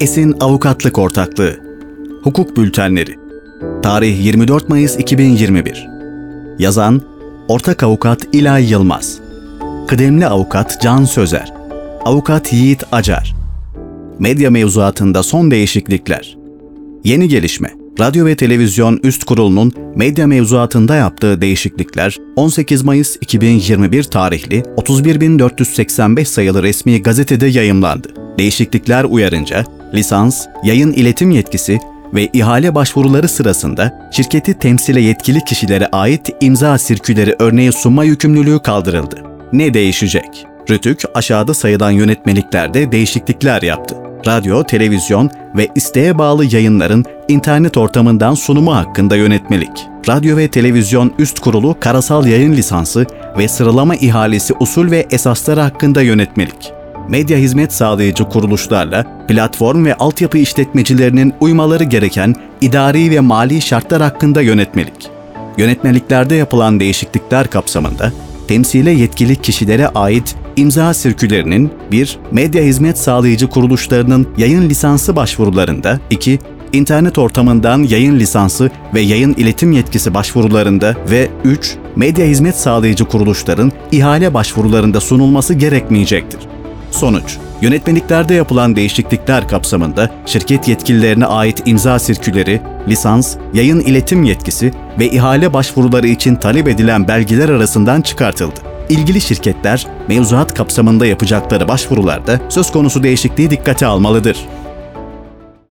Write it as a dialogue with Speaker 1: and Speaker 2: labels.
Speaker 1: Esin Avukatlık Ortaklığı. Hukuk Bültenleri. Tarih 24 Mayıs 2021 Yazan Ortak Avukat İlay Yılmaz. Kıdemli Avukat Can Sözer. Avukat Yiğit Acar. Medya mevzuatında son değişiklikler. Yeni gelişme. Radyo ve Televizyon Üst Kurulu'nun medya mevzuatında yaptığı değişiklikler 18 Mayıs 2021 tarihli 31485 sayılı resmi gazetede yayımlandı. Değişiklikler uyarınca lisans, yayın iletim yetkisi ve ihale başvuruları sırasında şirketi temsile yetkili kişilere ait imza sirküleri örneği sunma yükümlülüğü kaldırıldı. Ne değişecek? Rütük aşağıda sayılan yönetmeliklerde değişiklikler yaptı. Radyo, televizyon ve isteğe bağlı yayınların internet ortamından sunumu hakkında yönetmelik. Radyo ve Televizyon Üst Kurulu karasal yayın lisansı ve sıralama ihalesi usul ve esasları hakkında yönetmelik. Medya hizmet sağlayıcı kuruluşlarla platform ve altyapı işletmecilerinin uymaları gereken idari ve mali şartlar hakkında yönetmelik. Yönetmeliklerde yapılan değişiklikler kapsamında temsile yetkili kişilere ait imza sirkülerinin 1. Medya hizmet sağlayıcı kuruluşlarının yayın lisansı başvurularında 2. İnternet ortamından yayın lisansı ve yayın iletim yetkisi başvurularında ve 3. Medya hizmet sağlayıcı kuruluşların ihale başvurularında sunulması gerekmeyecektir. Sonuç Yönetmeliklerde yapılan değişiklikler kapsamında şirket yetkililerine ait imza sirküleri, lisans, yayın iletim yetkisi ve ihale başvuruları için talep edilen belgeler arasından çıkartıldı. İlgili şirketler mevzuat kapsamında yapacakları başvurularda söz konusu değişikliği dikkate almalıdır.